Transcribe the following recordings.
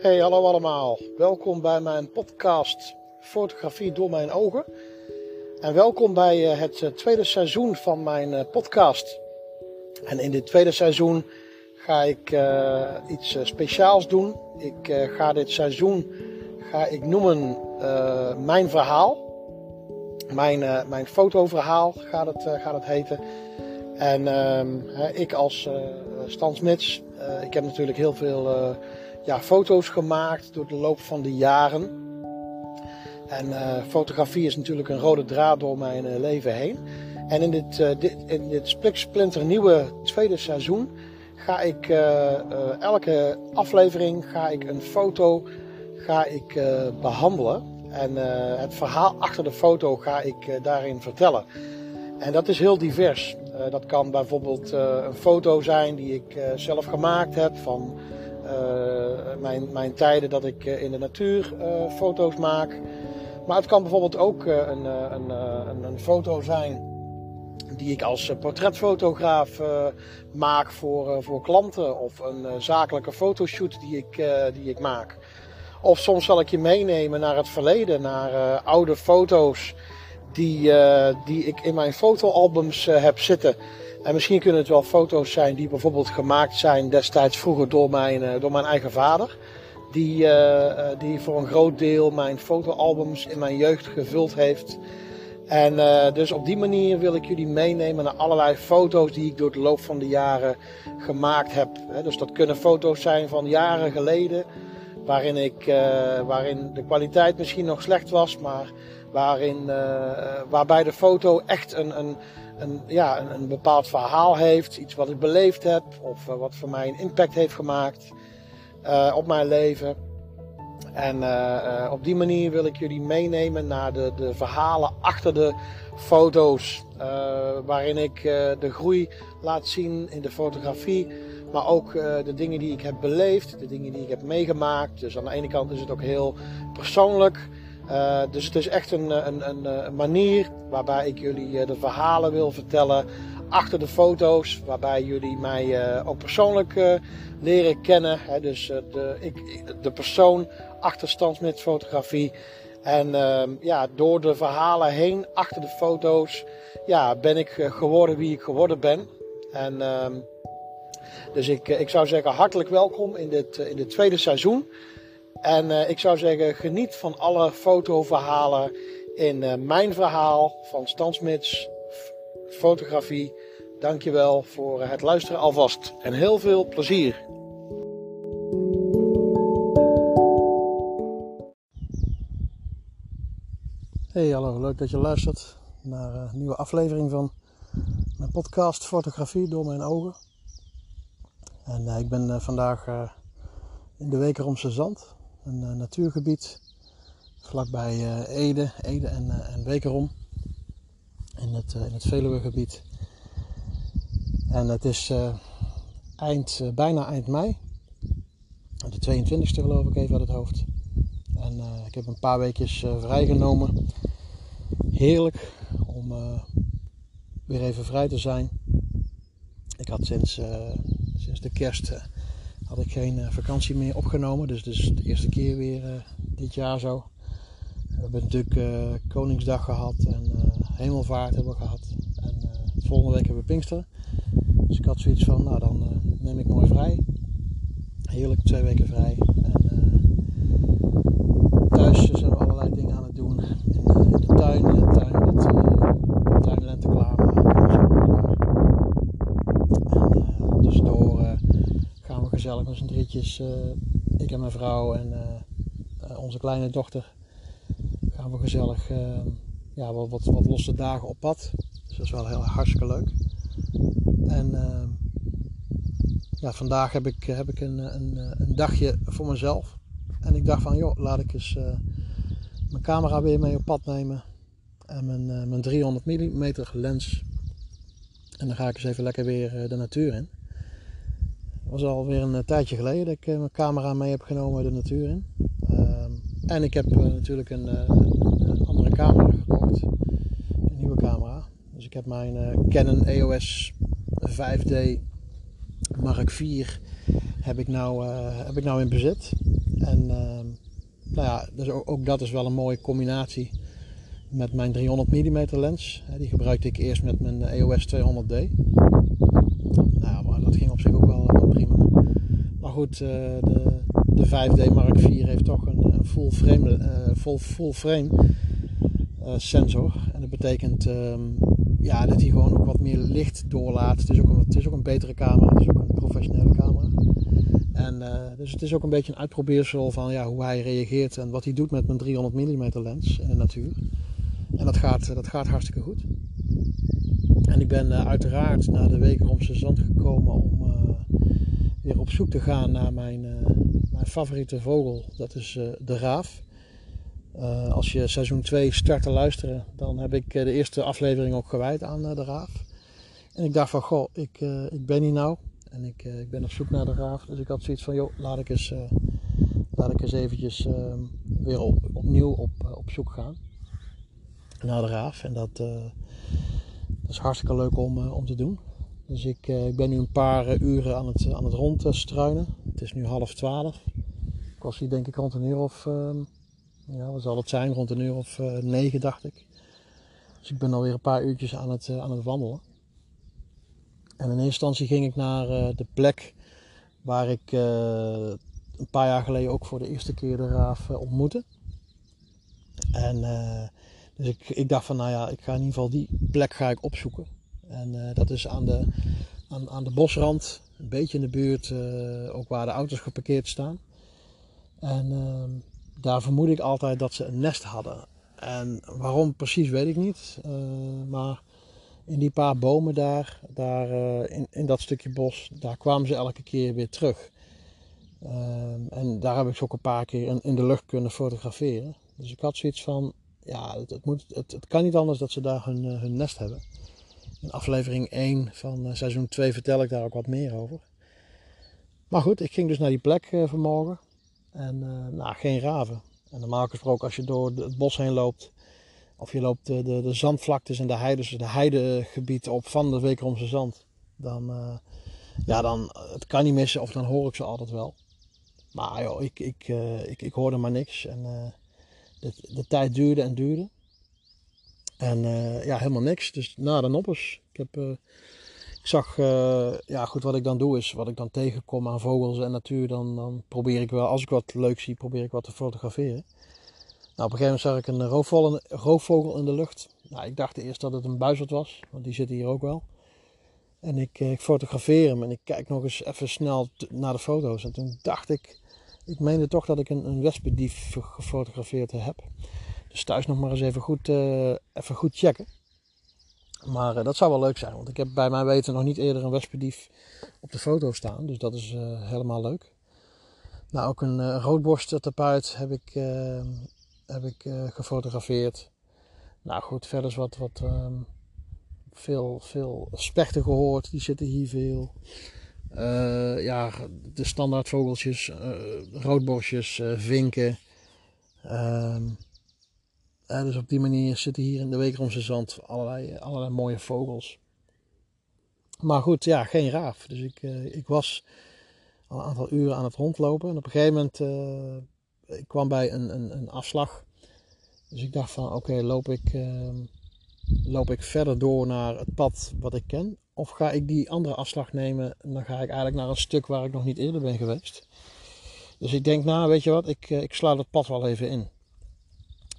Hey, hallo allemaal. Welkom bij mijn podcast Fotografie door mijn ogen. En welkom bij eh, het eh, tweede seizoen van mijn eh, podcast. En in dit tweede seizoen ga ik iets speciaals doen. Ik ga dit seizoen ga ik noemen Mijn Verhaal. Mijn, mijn fotoverhaal gaat het, gaat het heten. En ehm, ik als Stan Smits, ik heb natuurlijk heel veel ja, foto's gemaakt door de loop van de jaren. En uh, fotografie is natuurlijk een rode draad door mijn uh, leven heen. En in dit, uh, dit, in dit splinter nieuwe tweede seizoen ga ik elke aflevering ga ik een foto ga ik, behandelen. En het verhaal achter de foto ga ik daarin vertellen. En dat is heel divers. dat kan bijvoorbeeld een foto zijn die ik zelf gemaakt heb van eh, mijn, mijn tijden dat ik eh, in de natuur eh, foto's maak. Maar het kan bijvoorbeeld ook een, een, een, een foto zijn die ik als portretfotograaf maak voor, voor klanten. Of een zakelijke fotoshoot die ik, die ik maak. Of soms zal ik je meenemen naar het verleden, naar oude foto's die, die ik in mijn fotoalbums heb zitten. En misschien kunnen het wel foto's zijn die bijvoorbeeld gemaakt zijn destijds vroeger door mijn, eh, door mijn eigen vader. Die, uh, die voor een groot deel mijn fotoalbums in mijn jeugd gevuld heeft. En dus op die manier wil ik jullie meenemen naar allerlei foto's die ik door de loop van de jaren gemaakt heb. Dus dat kunnen foto's zijn van jaren geleden, waarin, ik, waarin de kwaliteit misschien nog slecht was, maar waarin, waarbij de foto echt een, een, een, ja, een, een, bepaald verhaal heeft, iets wat ik beleefd heb of uh, wat voor mij een impact heeft gemaakt uh, op mijn leven. En uh, op die manier wil ik jullie meenemen naar de, de verhalen achter de foto's, waarin ik de groei laat zien in de fotografie, maar ook de dingen die ik heb beleefd, de dingen die ik heb meegemaakt. Dus aan de ene kant is het ook heel persoonlijk. Uh, dus het is echt een, een, een, een, manier waarbij ik jullie de verhalen wil vertellen achter de foto's. Waarbij jullie mij ook persoonlijk leren kennen. Hè, dus de, ik, de persoon achter Stansmit fotografie. En ehm, ja, door de verhalen heen, achter de foto's, ja, ben ik geworden wie ik geworden ben. En ehm, dus ik, ik zou zeggen hartelijk welkom in dit, in dit tweede seizoen. En uh, ik zou zeggen, geniet van alle fotoverhalen in uh, mijn verhaal van Stansmits Fotografie. Dankjewel voor het luisteren alvast en heel veel plezier. Hey, hallo, leuk dat je luistert naar een nieuwe aflevering van mijn podcast Fotografie door mijn ogen. En ik ben vandaag in de Wekeromse Zand een uh, natuurgebied vlakbij uh, Ede, Ede en, uh, en Wekerom in het, in het Veluwegebied. En het is eind, bijna eind mei, de 22e geloof ik even uit het hoofd. En ik heb een paar weekjes vrijgenomen. Heerlijk om weer even vrij te zijn. Ik had sinds, sinds de kerst had ik geen uh, vakantie meer opgenomen. Dus, dus de eerste keer weer uh, dit jaar zo. We hebben natuurlijk uh, Koningsdag gehad en Hemelvaart hebben we gehad. En volgende week hebben we Pinksteren. Dus ik had zoiets van, nou dan neem ik mooi vrij. Heerlijk, twee weken vrij. En thuis zijn we allerlei dingen aan het doen. In, in de tuin, in de tuin met de tuinlente klaarmaken. En tussendoor gezellig met z'n drietjes. Uh, ik en mijn vrouw en uh, onze kleine dochter. Gaan we gezellig ja, wat, wat, wat, losse dagen op pad. Dus dat is wel heel hartstikke leuk. En ja, vandaag heb ik, heb ik een, een, een, dagje voor mezelf. En ik dacht van joh, laat ik eens mijn camera weer mee op pad nemen. En mijn, mijn 300 mm lens. En dan ga ik eens even lekker weer de natuur in was alweer een eh, tijdje geleden dat ik eh, mijn camera mee heb genomen de natuur in. Ehm, en ik heb eh, natuurlijk een, een, andere camera gekocht. Een nieuwe camera. Dus ik heb mijn Canon EOS 5D Mark IV heb ik nou, heb ik nou in bezit. En ehm, nou ja, dus ook, ook, dat is wel een mooie combinatie met mijn 300 mm lens. Die gebruikte ik eerst met mijn EOS 200D. Nou ja, dat ging op zich ook wel, wel prima. Maar goed, de, de 5D Mark IV heeft toch een, een full frame, full frame uh, sensor. En dat betekent um, ja, dat hij gewoon ook wat meer licht doorlaat. Het is ook een, het is ook een betere camera, het is ook een professionele camera. En, dus het is ook een beetje een uitprobeersel van ja, hoe hij reageert en wat hij doet met mijn 300 mm lens in de natuur. En dat gaat, dat gaat hartstikke goed. En ik ben uiteraard naar de Wekeromse Zand gekomen om weer op zoek te gaan naar mijn, mijn favoriete vogel. Dat is de raaf. Uh, als je seizoen 2 start te luisteren, dan heb ik de eerste aflevering ook gewijd aan de raaf. En ik dacht van, goh, ik, ik ben hier nou en ik, ik ben op zoek naar de raaf. Dus ik had zoiets van, joh, laat ik eens, laat ik eens eventjes ehm, weer op, opnieuw op, op zoek gaan naar de raaf. En dat, dat is hartstikke leuk om, om te doen. Dus ik, ik ben nu een paar uren aan het, aan het rondstruinen. Het is nu half twaalf. Ik was hier denk ik rond een uur of ehm, ja, wat zal het zijn? Rond een uur of uh, negen, dacht ik. Dus ik ben alweer een paar uurtjes aan het, aan het wandelen. En in eerste instantie ging ik naar de plek waar ik een paar jaar geleden ook voor de eerste keer de raaf ontmoette. En dus ik, ik dacht van, nou ja, ik ga in ieder geval die plek ga ik opzoeken. En dat is aan de, aan, aan de bosrand, een beetje in de buurt, ook waar de auto's geparkeerd staan. En ehm, daar vermoed ik altijd dat ze een nest hadden. En waarom precies weet ik niet. Uh, maar in die paar bomen daar, daar in, in dat stukje bos, daar kwamen ze elke keer weer terug. Uh, en daar heb ik ze ook een paar keer in, de lucht kunnen fotograferen. Dus ik had zoiets van, ja, het, het, moet, het kan niet anders dat ze daar hun, hun nest hebben. In aflevering 1 van seizoen 2 vertel ik daar ook wat meer over. Maar goed, ik ging dus naar die plek vanmorgen. En uh, nou, geen raven. En normaal gesproken als je door het bos heen loopt, of je loopt de, de, de zandvlaktes en de heides, dus de heidegebied op van de Wekeromse Zand, dan, uh, ja, dan, het kan niet missen of dan hoor ik ze altijd wel. Maar joh, ik, ik, ik, ik hoorde maar niks en de tijd duurde en duurde. En ja, helemaal niks. Dus na de noppers. Ik heb ik zag, uh, ja goed, wat ik dan doe is, wat ik dan tegenkom aan vogels en natuur, dan, dan probeer ik wel, als ik wat leuk zie, probeer ik wat te fotograferen. Nou, op een gegeven moment zag ik een roofvogel, in de lucht. Nou, ik dacht eerst dat het een buizerd was, want die zit hier ook wel. En ik, eh, ik fotografeer hem en ik kijk nog eens even snel naar de foto's. En toen dacht ik, ik meende toch dat ik een, een wespendief gefotografeerd heb. Dus thuis nog maar eens even goed, uh, even goed checken. Maar uh, dat zou wel leuk zijn, want ik heb bij mijn weten nog niet eerder een wespendief op de foto staan. Dus dat is uh, helemaal leuk. Nou, ook een uh, roodborsttapuit heb ik, heb ik gefotografeerd. Nou goed, verder is wat, wat um, veel, veel spechten gehoord. Die zitten hier veel. ja, de standaard vogeltjes, roodborstjes, vinken. Ehm, dus op die manier zitten hier in de Wekeromse Zand allerlei, allerlei mooie vogels. Maar goed, ja, geen raaf. Dus ik, uh, ik was al een aantal uren aan het rondlopen. En op een gegeven moment uh, ik kwam bij een, een, een, afslag. Dus ik dacht van oké, loop, ik, ehm, loop ik verder door naar het pad wat ik ken? Of ga ik die andere afslag nemen en dan ga ik eigenlijk naar een stuk waar ik nog niet eerder ben geweest. Dus ik denk, nou weet je wat, ik, ik sla dat pad wel even in.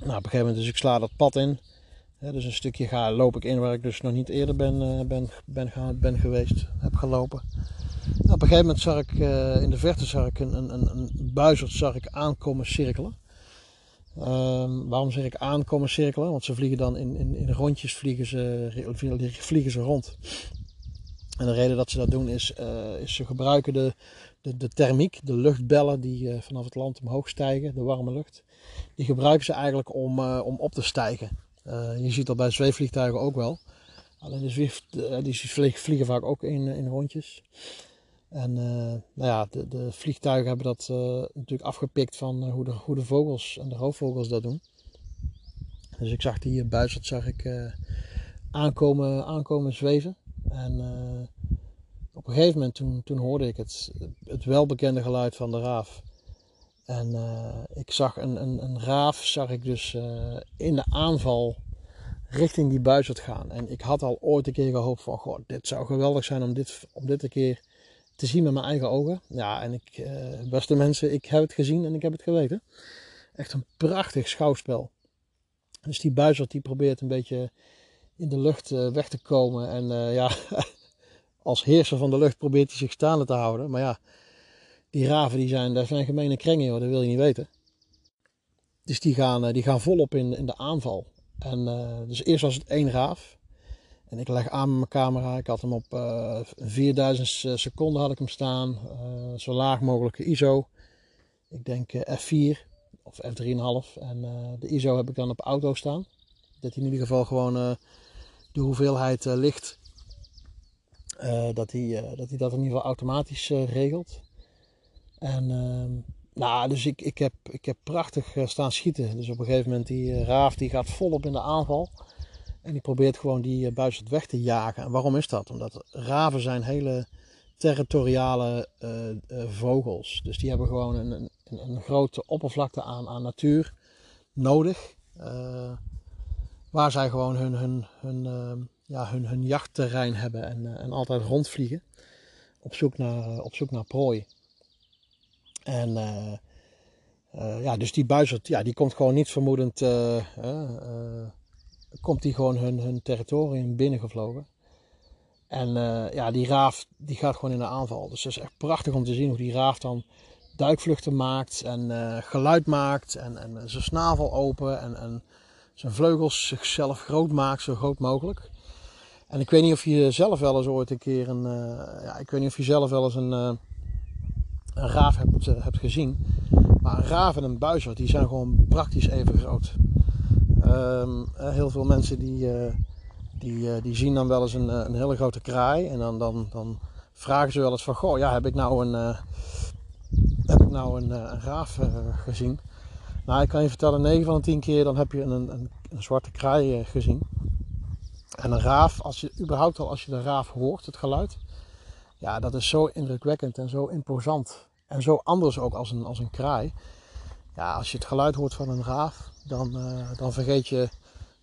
Nou, op een gegeven moment, dus ik sla dat pad in. dus een stukje ga, loop ik in waar ik dus nog niet eerder ben, uh, ben, ben, ben geweest, heb gelopen. Nou, op een gegeven moment zag ik uh, in de verte zag ik een, een, een buizerd zag ik aankomen cirkelen. Um, waarom zeg ik aankomen cirkelen? Want ze vliegen dan in, in, in rondjes vliegen ze, vliegen ze rond. En de reden dat ze dat doen is, uh, is ze gebruiken de, de, thermiek, de luchtbellen die uh, vanaf het land omhoog stijgen, de warme lucht die gebruiken ze eigenlijk om, uh, om op te stijgen. Uh, je ziet dat bij zweefvliegtuigen ook wel. Alleen de Zwift, die vliegen vaak ook in, in rondjes. En nou ja, de, de, vliegtuigen hebben dat natuurlijk afgepikt van hoe, de, hoe de vogels en de roofvogels dat doen. Dus ik zag die buizerd zag ik aankomen, aankomen zweven. En op een gegeven moment toen, toen hoorde ik het, het welbekende geluid van de raaf. En ik zag een, een, een, raaf, zag ik dus in de aanval richting die buizerd gaan. En ik had al ooit een keer gehoopt van, goh, dit zou geweldig zijn om dit, om dit een keer te zien met mijn eigen ogen. Ja, en ik, beste mensen, ik heb het gezien en ik heb het geweten. Echt een prachtig schouwspel. Dus die buizerd die probeert een beetje in de lucht eh, weg te komen. En eh, ja, als heerser van de lucht probeert hij zich staande te houden. Maar ja, die raven die zijn, daar zijn gemene krengen hoor, dat wil je niet weten. Dus die gaan, eh, die gaan volop in, in de aanval. En dus eerst was het één raaf. En ik leg aan met mijn camera. Ik had hem op uh, 4000 seconden had ik hem staan. zo laag mogelijke ISO. Ik denk F4 of F3,5. En de ISO heb ik dan op auto staan. Dat hij in ieder geval gewoon de hoeveelheid licht, dat, hij, uh, dat hij dat in ieder geval automatisch regelt. En ehm, nou, dus ik, ik, heb, ik heb prachtig staan schieten. Dus op een gegeven moment die raaf die gaat volop in de aanval. En die probeert gewoon die buizerd weg te jagen. En waarom is dat? Omdat raven zijn hele territoriale vogels. Dus die hebben gewoon een, een, een, grote oppervlakte aan, aan natuur nodig waar zij gewoon hun, hun, hun, uh, ja, hun, hun jachtterrein hebben en, uh, en altijd rondvliegen op zoek naar, uh, op zoek naar prooi. En eh, ja, dus die buizerd, ja, die komt gewoon niet vermoedend, komt die gewoon hun, hun territorium binnengevlogen. En ja, die raaf die gaat gewoon in de aanval. Dus het is echt prachtig om te zien hoe die raaf dan duikvluchten maakt en geluid maakt en, en zijn snavel open en, en zijn vleugels zichzelf groot maakt, zo groot mogelijk. En ik weet niet of je zelf wel eens ooit een keer een, uh, ja, ik weet niet of je zelf wel eens een, uh, een raaf hebt, uh, hebt gezien. Maar een raaf en een buizerd, die zijn gewoon praktisch even groot. Um, heel veel mensen die, die, die zien dan wel eens een, een hele grote kraai. En dan, dan, dan vragen ze wel eens van, goh, ja, heb ik nou een, heb ik nou een, een raaf gezien? Nou, ik kan je vertellen, 9 van de 10 keer dan heb je een, een, een zwarte kraai eh, gezien. En een raaf, als je überhaupt al als je de raaf hoort, het geluid. Ja, dat is zo indrukwekkend en zo imposant. En zo anders ook als een, als een kraai. Ja, als je het geluid hoort van een raaf, dan, uh, dan, vergeet je,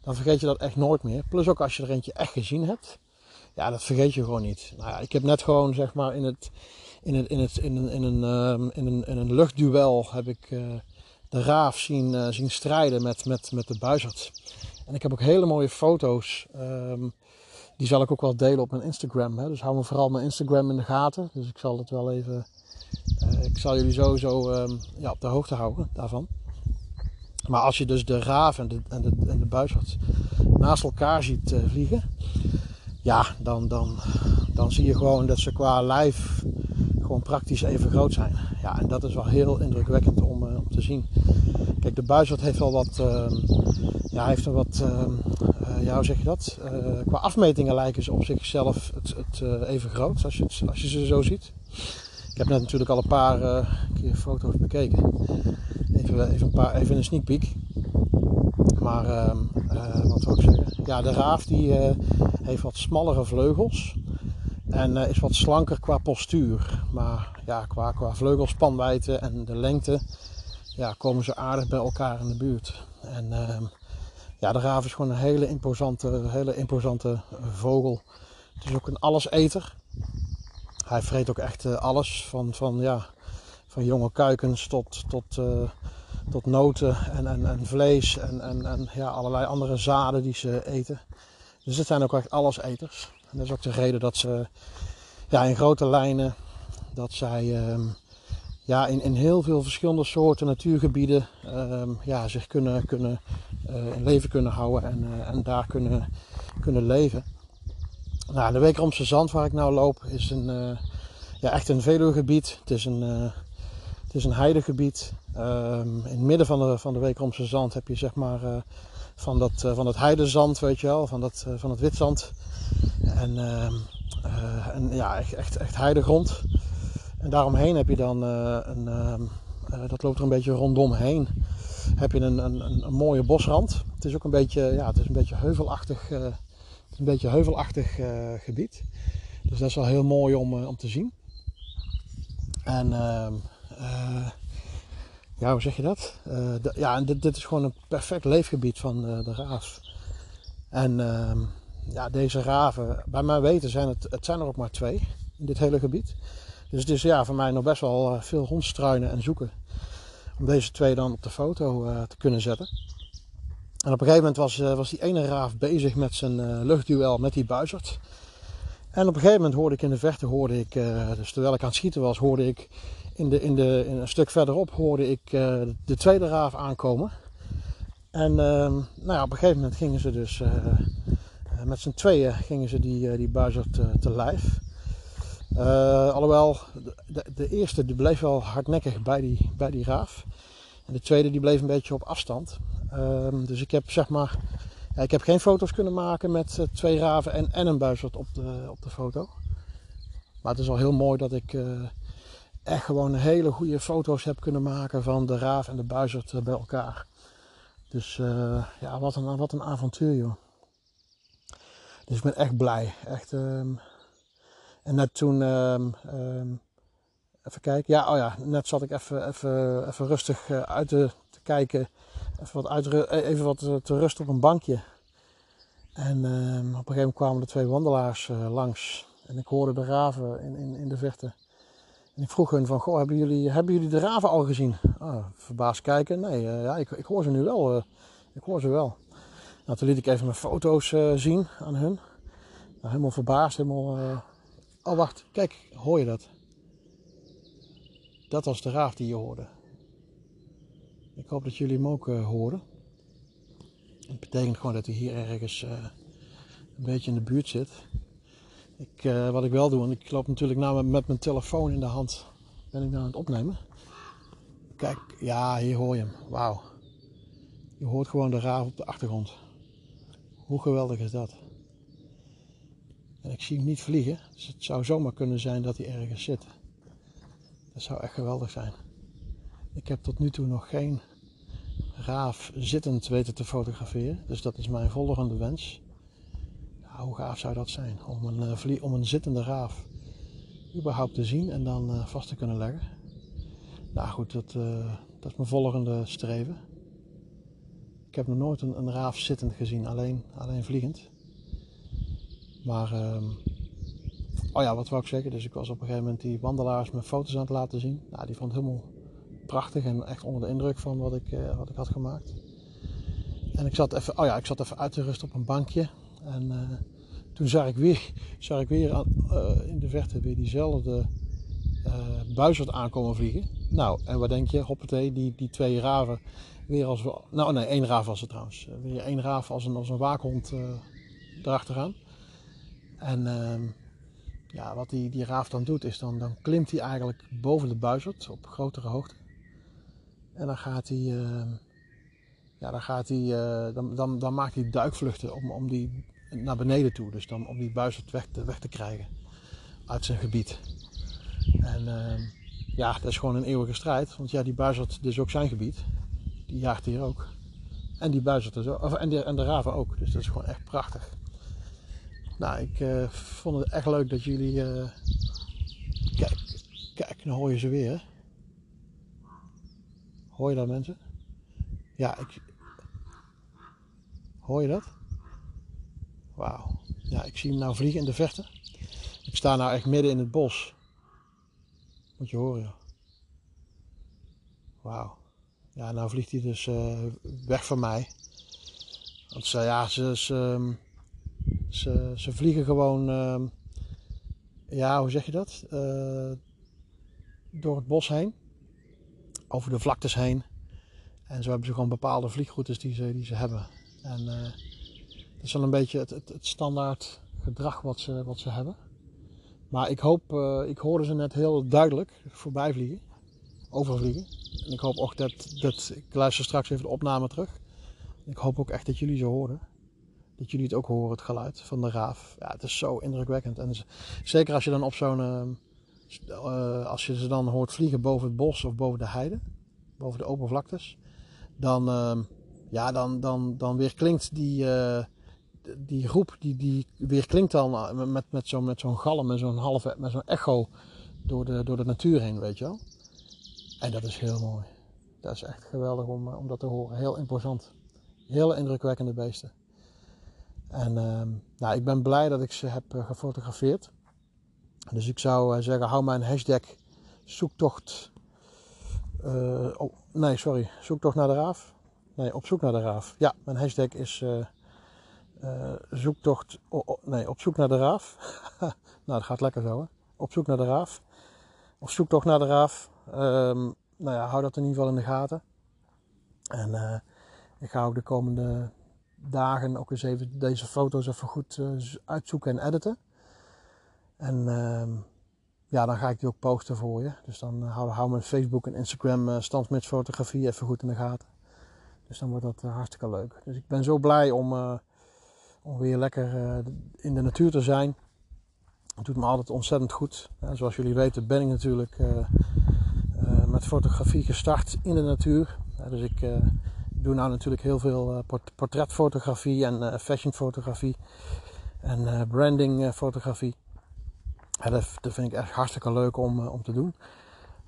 dan vergeet je dat echt nooit meer. Plus ook als je er eentje echt gezien hebt. Ja, dat vergeet je gewoon niet. Nou ik heb net gewoon zeg maar in het, in het, in het, in een, in een, um, in een, in een luchtduel heb ik... Uh, de raaf zien, uh, zien strijden met, met, met de buizerd. En ik heb ook hele mooie foto's. Um, die zal ik ook wel delen op mijn Instagram. Hè. Dus hou me vooral mijn Instagram in de gaten. Dus ik zal het wel even. Uh, ik zal jullie sowieso um, ja, op de hoogte houden daarvan. Maar als je dus de raaf en de, en de, en de naast elkaar ziet uh, vliegen. Ja, dan, dan, dan zie je gewoon dat ze qua lijf gewoon praktisch even groot zijn. Ja, en dat is wel heel indrukwekkend om, uh, om te zien. Kijk, de buizerd heeft wel wat, uh, ja, heeft een wat, uh, ja, hoe zeg je dat? qua afmetingen lijken ze op zichzelf het, het even groot, als je, als je ze zo ziet. Ik heb net natuurlijk al een paar keer foto's bekeken. Even, even, een, paar, even een sneak peek. Maar ehm, wat wil ik zeggen? Ja, de raaf die heeft wat smallere vleugels. En uh, is wat slanker qua postuur. Maar ja, qua, qua vleugelspanwijdte en de lengte ja, komen ze aardig bij elkaar in de buurt. En uh, ja, de raaf is gewoon een hele imposante, hele imposante vogel. Het is ook een alleseter. Hij vreet ook echt uh, alles. Van, van, ja, van jonge kuikens tot, tot, uh, tot noten en, en, en vlees en, en, en ja, allerlei andere zaden die ze eten. Dus het zijn ook echt alleseters. Dat is ook de reden dat ze ja, in grote lijnen dat zij ehm, ja, in, in heel veel verschillende soorten natuurgebieden ehm, ja, zich kunnen, kunnen uh, in leven kunnen houden en, uh, en daar kunnen, kunnen leven. Nou, de Weekromse Zand waar ik nou loop is een, uh, ja, echt een veluwegebied. Het is een, het is een heidegebied. Um, in het midden van de, van de Weekromse Zand heb je zeg maar van dat, van dat heidezand, weet je wel, van, dat, van het witzand. En, uh, uh, en ja, echt, echt, heidegrond. En daaromheen heb je dan uh, een, ehm, dat loopt er een beetje rondomheen. Heb je een, een, een, mooie bosrand. Het is ook een beetje, ja, het is een beetje heuvelachtig, een beetje heuvelachtig gebied. Dus dat is wel heel mooi om, om te zien. En ehm, ja, hoe zeg je dat? Ja, en dit, dit, is gewoon een perfect leefgebied van uh, de raaf. En uh, ja, deze raven, bij mijn weten zijn het, het zijn er ook maar twee in dit hele gebied. Dus het is ja, voor mij nog best wel uh, veel rondstruinen en zoeken. Om deze twee dan op de foto te kunnen zetten. En op een gegeven moment was, was die ene raaf bezig met zijn luchtduel met die buizerd. En op een gegeven moment hoorde ik in de verte, hoorde ik, dus terwijl ik aan het schieten was, hoorde ik in, de, in, de, in een stuk verderop hoorde ik uh, de tweede raaf aankomen. En uh, nou ja, op een gegeven moment gingen ze dus uh, met z'n tweeën gingen ze die, die buizer te, te lijf. alhoewel, de, de, eerste die bleef wel hardnekkig bij die, bij die raaf. En de tweede die bleef een beetje op afstand. Ehm, dus ik heb zeg maar, ja, ik heb geen foto's kunnen maken met twee raven en, en een buizerd op de, op de foto. Maar het is al heel mooi dat ik echt gewoon hele goede foto's heb kunnen maken van de raaf en de buizerd eh, bij elkaar. Dus ja, wat een, wat een avontuur joh. Dus ik ben echt blij. Echt, um, en net toen, um, um, even kijken. Ja, oh ja, net zat ik even, even, even rustig uh, uit te, te, kijken. Even wat, uit, even wat te rusten op een bankje. En op een gegeven moment kwamen er twee wandelaars uh, langs. En ik hoorde de raven in, in, in de verte. En ik vroeg hun van, goh, hebben jullie, hebben jullie de raven al gezien? Oh, verbaasd kijken. Nee, ja, ik, ik hoor ze nu wel. Ik hoor ze wel. Nou, toen liet ik even mijn foto's uh, zien aan hun. Nou, helemaal verbaasd, helemaal... Oh, wacht. Kijk, hoor je dat? Dat was de raaf die je hoorde. Ik hoop dat jullie hem ook horen. Het betekent gewoon dat hij hier ergens een beetje in de buurt zit. Ik, uh, wat ik wel doe, en ik loop natuurlijk nou met mijn telefoon in de hand, ben ik nou aan het opnemen. Kijk, ja, hier hoor je hem. Wauw. Je hoort gewoon de raaf op de achtergrond. Hoe geweldig is dat? En ik zie hem niet vliegen, dus het zou zomaar kunnen zijn dat hij ergens zit. Dat zou echt geweldig zijn. Ik heb tot nu toe nog geen raaf zittend weten te fotograferen, dus dat is mijn volgende wens hoe gaaf zou dat zijn om een, uh, om een zittende raaf überhaupt te zien en dan uh, vast te kunnen leggen. Nou goed, dat, uh, dat is mijn volgende streven. Ik heb nog nooit een, raaf zittend gezien, alleen, alleen vliegend. Maar, uh, oh ja, wat wou ik zeggen? Dus ik was op een gegeven moment die wandelaars mijn foto's aan het laten zien. Nou, die vond het helemaal prachtig en echt onder de indruk van wat ik, wat ik had gemaakt. En ik zat even, oh ja, ik zat even uit te rusten op een bankje. En uh, toen zag ik weer, zag ik weer uh, in de verte weer diezelfde buizerd aankomen vliegen. Nou, en wat denk je? Hoppatee, die, die twee raven weer als... Nou nee, één raaf was het trouwens. Weer één raaf als een, als een waakhond erachteraan. En ehm, ja, wat die, die raaf dan doet is dan, dan klimt hij eigenlijk boven de buizerd op grotere hoogte. En dan gaat hij ehm, ja, dan, gaat hij, uh, dan, dan, dan maakt hij duikvluchten om, om die naar beneden toe. Dus dan om die buizerd weg weg te krijgen uit zijn gebied. En uh, ja, dat is gewoon een eeuwige strijd. Want ja, die buizerd is ook zijn gebied. Die jaagt hier ook. En die buizerd is ook, of, en, de, en de raven ook. Dus dat is gewoon echt prachtig. Nou, ik uh, vond het echt leuk dat jullie... Uh, kijk, kijk, nu hoor je ze weer. Hoor je dat mensen? Ja, ik, Hoor je dat? Wauw. Ja, ik zie hem nou vliegen in de verte. Ik sta nou echt midden in het bos. Moet je horen, joh. Wauw. Ja, nou vliegt hij dus uh, weg van mij. Want ze, ja, ze, ze, ehm, ze, ze vliegen gewoon, uh, ja, hoe zeg je dat? Uh, door het bos heen. Over de vlaktes heen. En zo hebben ze gewoon bepaalde vliegroutes die ze, die ze hebben. En dat is wel een beetje het, het, het, standaard gedrag wat ze, wat ze hebben. Maar ik hoop, uh, ik hoorde ze net heel duidelijk voorbij vliegen, overvliegen. En ik hoop ook dat, dat, ik luister straks even de opname terug. Ik hoop ook echt dat jullie ze horen. Dat jullie het ook horen, het geluid van de raaf. Ja, het is zo indrukwekkend. En zeker als je dan op zo'n, uh, als je ze dan hoort vliegen boven het bos of boven de heide, boven de open vlaktes. Dan, uh, ja, dan, dan, dan weer klinkt die, die groep, die, die weer klinkt dan eh, met, met zo'n met zo'n galm, met zo'n halve, met zo'n echo door de, door de natuur heen, weet je wel. En dat is heel mooi. Dat is echt geweldig om, om dat te horen. Heel imposant. Hele indrukwekkende beesten. En ehm, nou, ik ben blij dat ik ze heb gefotografeerd. Dus ik zou zeggen, hou mijn hashtag zoektocht. oh, nee, sorry. Zoektocht naar de raaf. Nee, op zoek naar de raaf. Ja, mijn hashtag is uh, zoektocht. Oh, nee, op zoek naar de raaf. nou, dat gaat lekker zo, hè? Op zoek naar de raaf. Of zoektocht naar de raaf. Um, nou ja, hou dat in ieder geval in de gaten. En uh, ik ga ook de komende dagen ook eens even deze foto's even goed uh, uitzoeken en editen. En uh, ja, dan ga ik die ook posten voor je. Dus dan hou, hou mijn Facebook en Instagram uh, fotografie even goed in de gaten. Dus dan wordt dat hartstikke leuk. Dus ik ben zo blij om om weer lekker uh, in de natuur te zijn. Het doet me altijd ontzettend goed. Ja, zoals jullie weten ben ik natuurlijk uh, met fotografie gestart in de natuur. dus ik doe nou natuurlijk heel veel portretfotografie en fashionfotografie en brandingfotografie. Dat, dat, vind ik echt hartstikke leuk om, om te doen.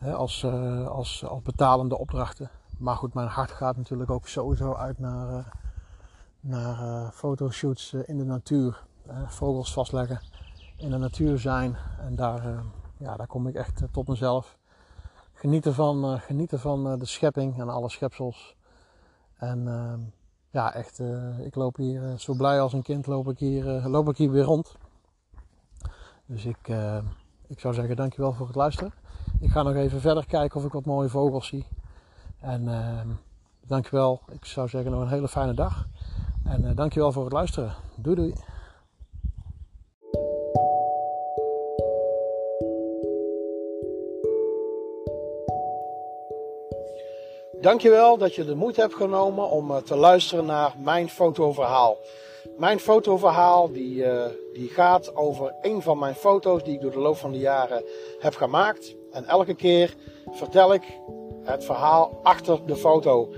Als, als, als betalende opdrachten. Maar goed, mijn hart gaat natuurlijk ook sowieso uit naar naar uh, fotoshoots uh, in de natuur. Uh, vogels vastleggen, in de natuur zijn. En daar, ja, daar kom ik echt tot mezelf. Genieten van, genieten van de schepping en alle schepsels. En ehm, ja, echt, ik loop hier zo blij als een kind loop ik hier, loop ik hier weer rond. Dus ik, ik zou zeggen dankjewel voor het luisteren. Ik ga nog even verder kijken of ik wat mooie vogels zie. En ehm, dankjewel. Ik zou zeggen nog een hele fijne dag. En uh, dankjewel voor het luisteren. Doei doei. Dankjewel dat je de moeite hebt genomen om uh, te luisteren naar mijn fotoverhaal. Mijn fotoverhaal die, uh, die gaat over een van mijn foto's die ik door de loop van de jaren heb gemaakt. En elke keer vertel ik het verhaal achter de foto.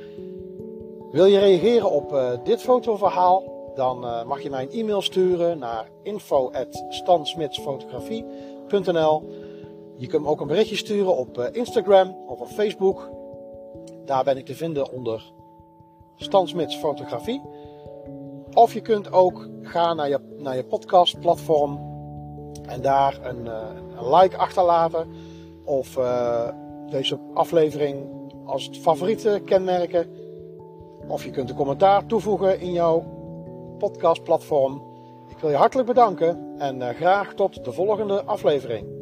Wil je reageren op uh, dit fotoverhaal? Dan uh, mag je mij een e-mail sturen naar info.stansmitsfotografie.nl Je kunt me ook een berichtje sturen op uh, Instagram of op Facebook. Daar ben ik te vinden onder Stansmits Fotografie. Of je kunt ook gaan naar je, naar je podcastplatform en daar een, een like achterlaten. Of deze aflevering als favoriete kenmerken. Of je kunt een commentaar toevoegen in jouw podcastplatform. Ik wil je hartelijk bedanken en eh, graag tot de volgende aflevering.